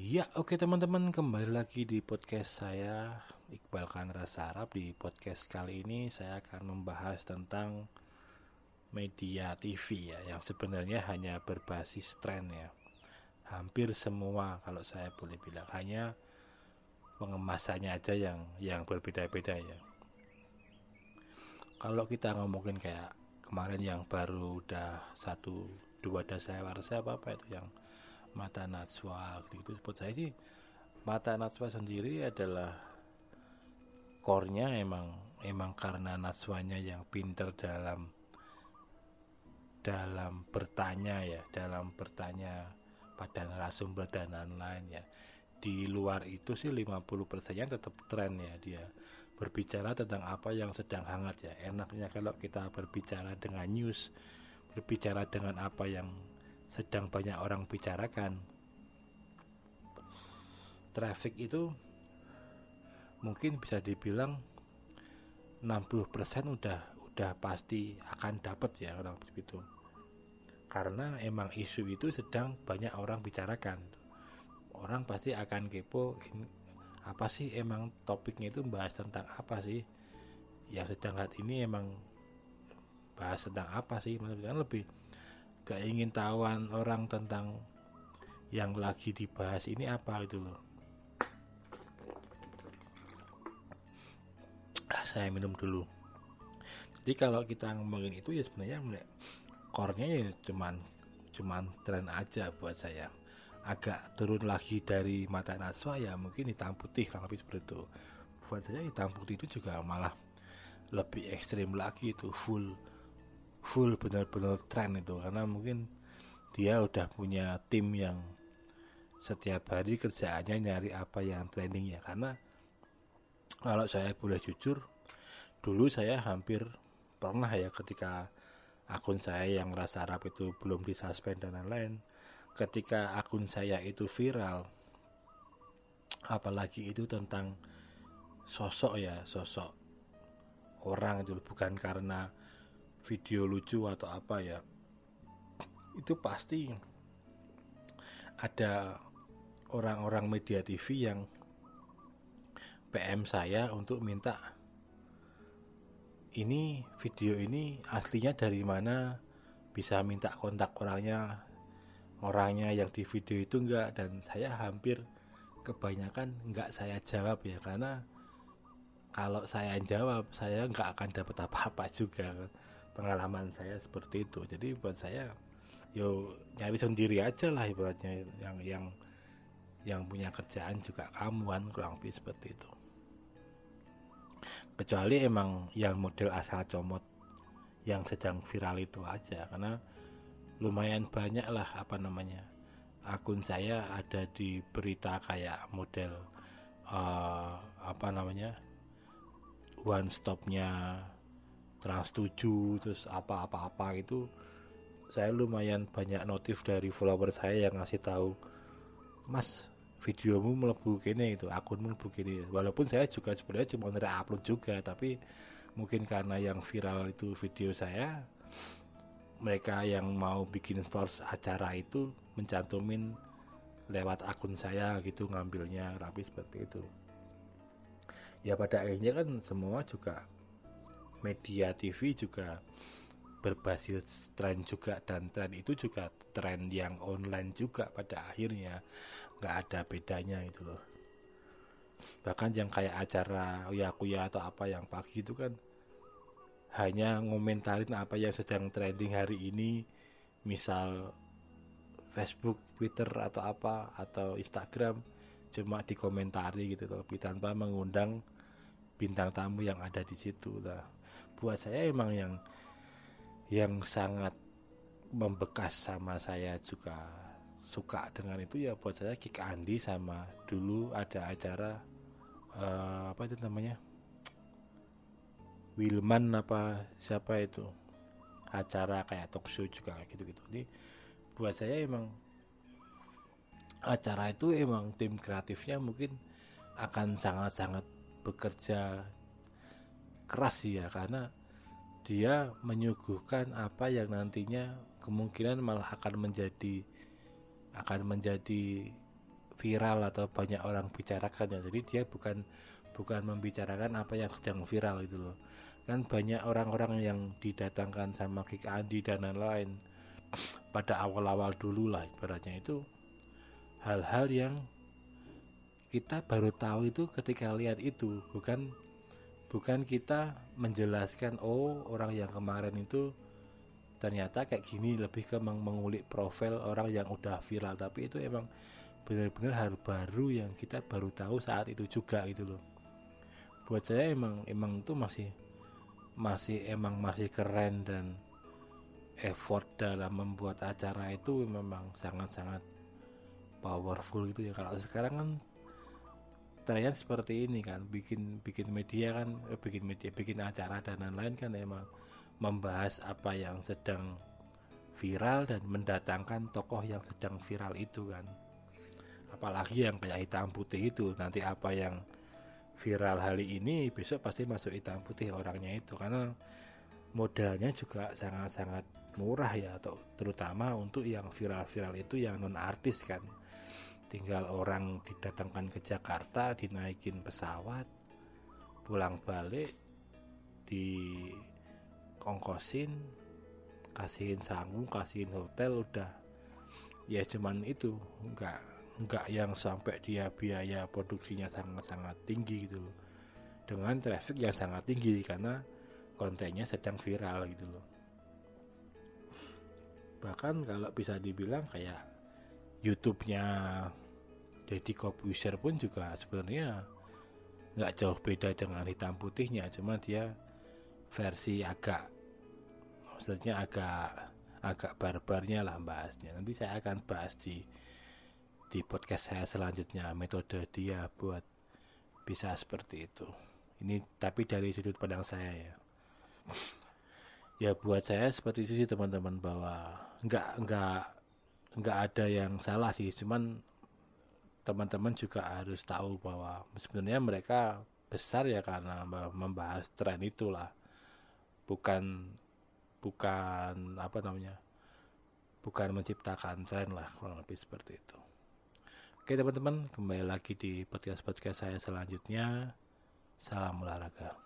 Ya, oke teman-teman, kembali lagi di podcast saya Iqbal Khan Rasa Arab. Di podcast kali ini saya akan membahas tentang media TV ya, yang sebenarnya hanya berbasis tren ya. Hampir semua kalau saya boleh bilang hanya pengemasannya aja yang yang berbeda-beda ya. Kalau kita ngomongin kayak kemarin yang baru udah satu dua dasar warsa apa apa itu yang mata natswa gitu buat saya sih mata natswa sendiri adalah core-nya emang emang karena natswanya yang pinter dalam dalam bertanya ya dalam bertanya pada narasumber dan lain-lain ya. Di luar itu sih 50 persennya tetap tren ya dia berbicara tentang apa yang sedang hangat ya. Enaknya kalau kita berbicara dengan news berbicara dengan apa yang sedang banyak orang bicarakan. Traffic itu mungkin bisa dibilang 60% udah udah pasti akan dapat ya orang itu. Karena emang isu itu sedang banyak orang bicarakan. Orang pasti akan kepo apa sih emang topiknya itu bahas tentang apa sih? Yang sedang saat ini emang bahas tentang apa sih? Maksudnya lebih keingintahuan orang tentang yang lagi dibahas ini apa gitu loh. Ah, saya minum dulu. Jadi kalau kita ngomongin itu ya sebenarnya core-nya ya cuman cuman tren aja buat saya. Agak turun lagi dari mata naswa ya mungkin hitam putih kurang lebih seperti itu. Buat saya hitam putih itu juga malah lebih ekstrim lagi itu full full benar-benar tren itu. Karena mungkin dia udah punya tim yang setiap hari kerjaannya nyari apa yang trending ya karena kalau saya boleh jujur dulu saya hampir pernah ya ketika akun saya yang rasa Arab itu belum disuspend dan lain-lain ketika akun saya itu viral apalagi itu tentang sosok ya sosok orang itu bukan karena video lucu atau apa ya itu pasti ada orang-orang media TV yang PM saya untuk minta ini video ini aslinya dari mana? Bisa minta kontak orangnya orangnya yang di video itu enggak? Dan saya hampir kebanyakan enggak saya jawab ya karena kalau saya jawab saya enggak akan dapat apa-apa juga pengalaman saya seperti itu. Jadi buat saya yo nyari sendiri aja lah ibaratnya. Yang yang yang punya kerjaan juga kamuan kurang lebih seperti itu. Kecuali emang yang model asal comot yang sedang viral itu aja. Karena lumayan banyak lah apa namanya akun saya ada di berita kayak model uh, apa namanya one stopnya trans 7 terus apa-apa-apa itu saya lumayan banyak notif dari follower saya yang ngasih tahu mas videomu melebu kene itu akunmu melebu kene walaupun saya juga sebenarnya cuma dari upload juga tapi mungkin karena yang viral itu video saya mereka yang mau bikin source acara itu mencantumin lewat akun saya gitu ngambilnya rapi seperti itu. Ya pada akhirnya kan semua juga media TV juga berbasis tren juga dan tren itu juga tren yang online juga pada akhirnya. Nggak ada bedanya itu loh. Bahkan yang kayak acara uya-kuya atau apa yang pagi itu kan hanya ngomentarin apa yang sedang trending hari ini misal Facebook, Twitter atau apa atau Instagram cuma dikomentari gitu loh tanpa mengundang bintang tamu yang ada di situ lah buat saya emang yang yang sangat membekas sama saya juga suka dengan itu ya buat saya Kik Andi sama dulu ada acara uh, apa itu namanya? Wilman apa siapa itu? Acara kayak talk show juga gitu-gitu. Jadi buat saya emang acara itu emang tim kreatifnya mungkin akan sangat-sangat bekerja keras sih ya karena dia menyuguhkan apa yang nantinya kemungkinan malah akan menjadi akan menjadi viral atau banyak orang bicarakan ya. Jadi dia bukan bukan membicarakan apa yang sedang viral itu loh. Kan banyak orang-orang yang didatangkan sama Kik Andi dan lain-lain. Pada awal-awal dulu lah ibaratnya itu hal-hal yang kita baru tahu itu ketika lihat itu bukan bukan kita menjelaskan oh orang yang kemarin itu ternyata kayak gini lebih ke mengulik profil orang yang udah viral. Tapi itu emang benar-benar hal baru yang kita baru tahu saat itu juga gitu loh. Buat saya emang emang itu masih masih emang masih keren dan effort dalam membuat acara itu memang sangat-sangat powerful gitu ya. Kalau sekarang kan trennya seperti ini kan bikin bikin media kan eh, bikin media bikin acara dan lain-lain kan emang membahas apa yang sedang viral dan mendatangkan tokoh yang sedang viral itu kan. Apalagi yang kayak hitam putih itu nanti apa yang viral hari ini besok pasti masuk hitam putih orangnya itu. Karena modalnya juga sangat-sangat murah ya atau terutama untuk yang viral-viral itu yang non artis kan tinggal orang didatangkan ke Jakarta dinaikin pesawat pulang balik di kongkosin kasihin sanggung kasihin hotel udah. Ya cuman itu enggak enggak yang sampai dia biaya produksinya sangat-sangat tinggi gitu loh. Dengan traffic yang sangat tinggi karena kontennya sedang viral gitu loh. Bahkan kalau bisa dibilang kayak YouTube-nya Deddy Corbuzier pun juga sebenarnya nggak jauh beda dengan hitam putihnya cuma dia versi agak maksudnya agak agak barbarnya lah bahasnya. Nanti saya akan bahas di di podcast saya selanjutnya metode dia buat bisa seperti itu. Ini tapi dari sudut pandang saya ya. Ya buat saya seperti itu sih teman-teman bahwa nggak nggak nggak ada yang salah sih. Cuman teman-teman juga harus tahu bahwa sebenarnya mereka besar ya karena membahas tren itulah. Bukan bukan apa namanya bukan menciptakan tren lah kurang lebih seperti itu. Oke teman-teman kembali lagi di podcast podcast saya selanjutnya. Salam olahraga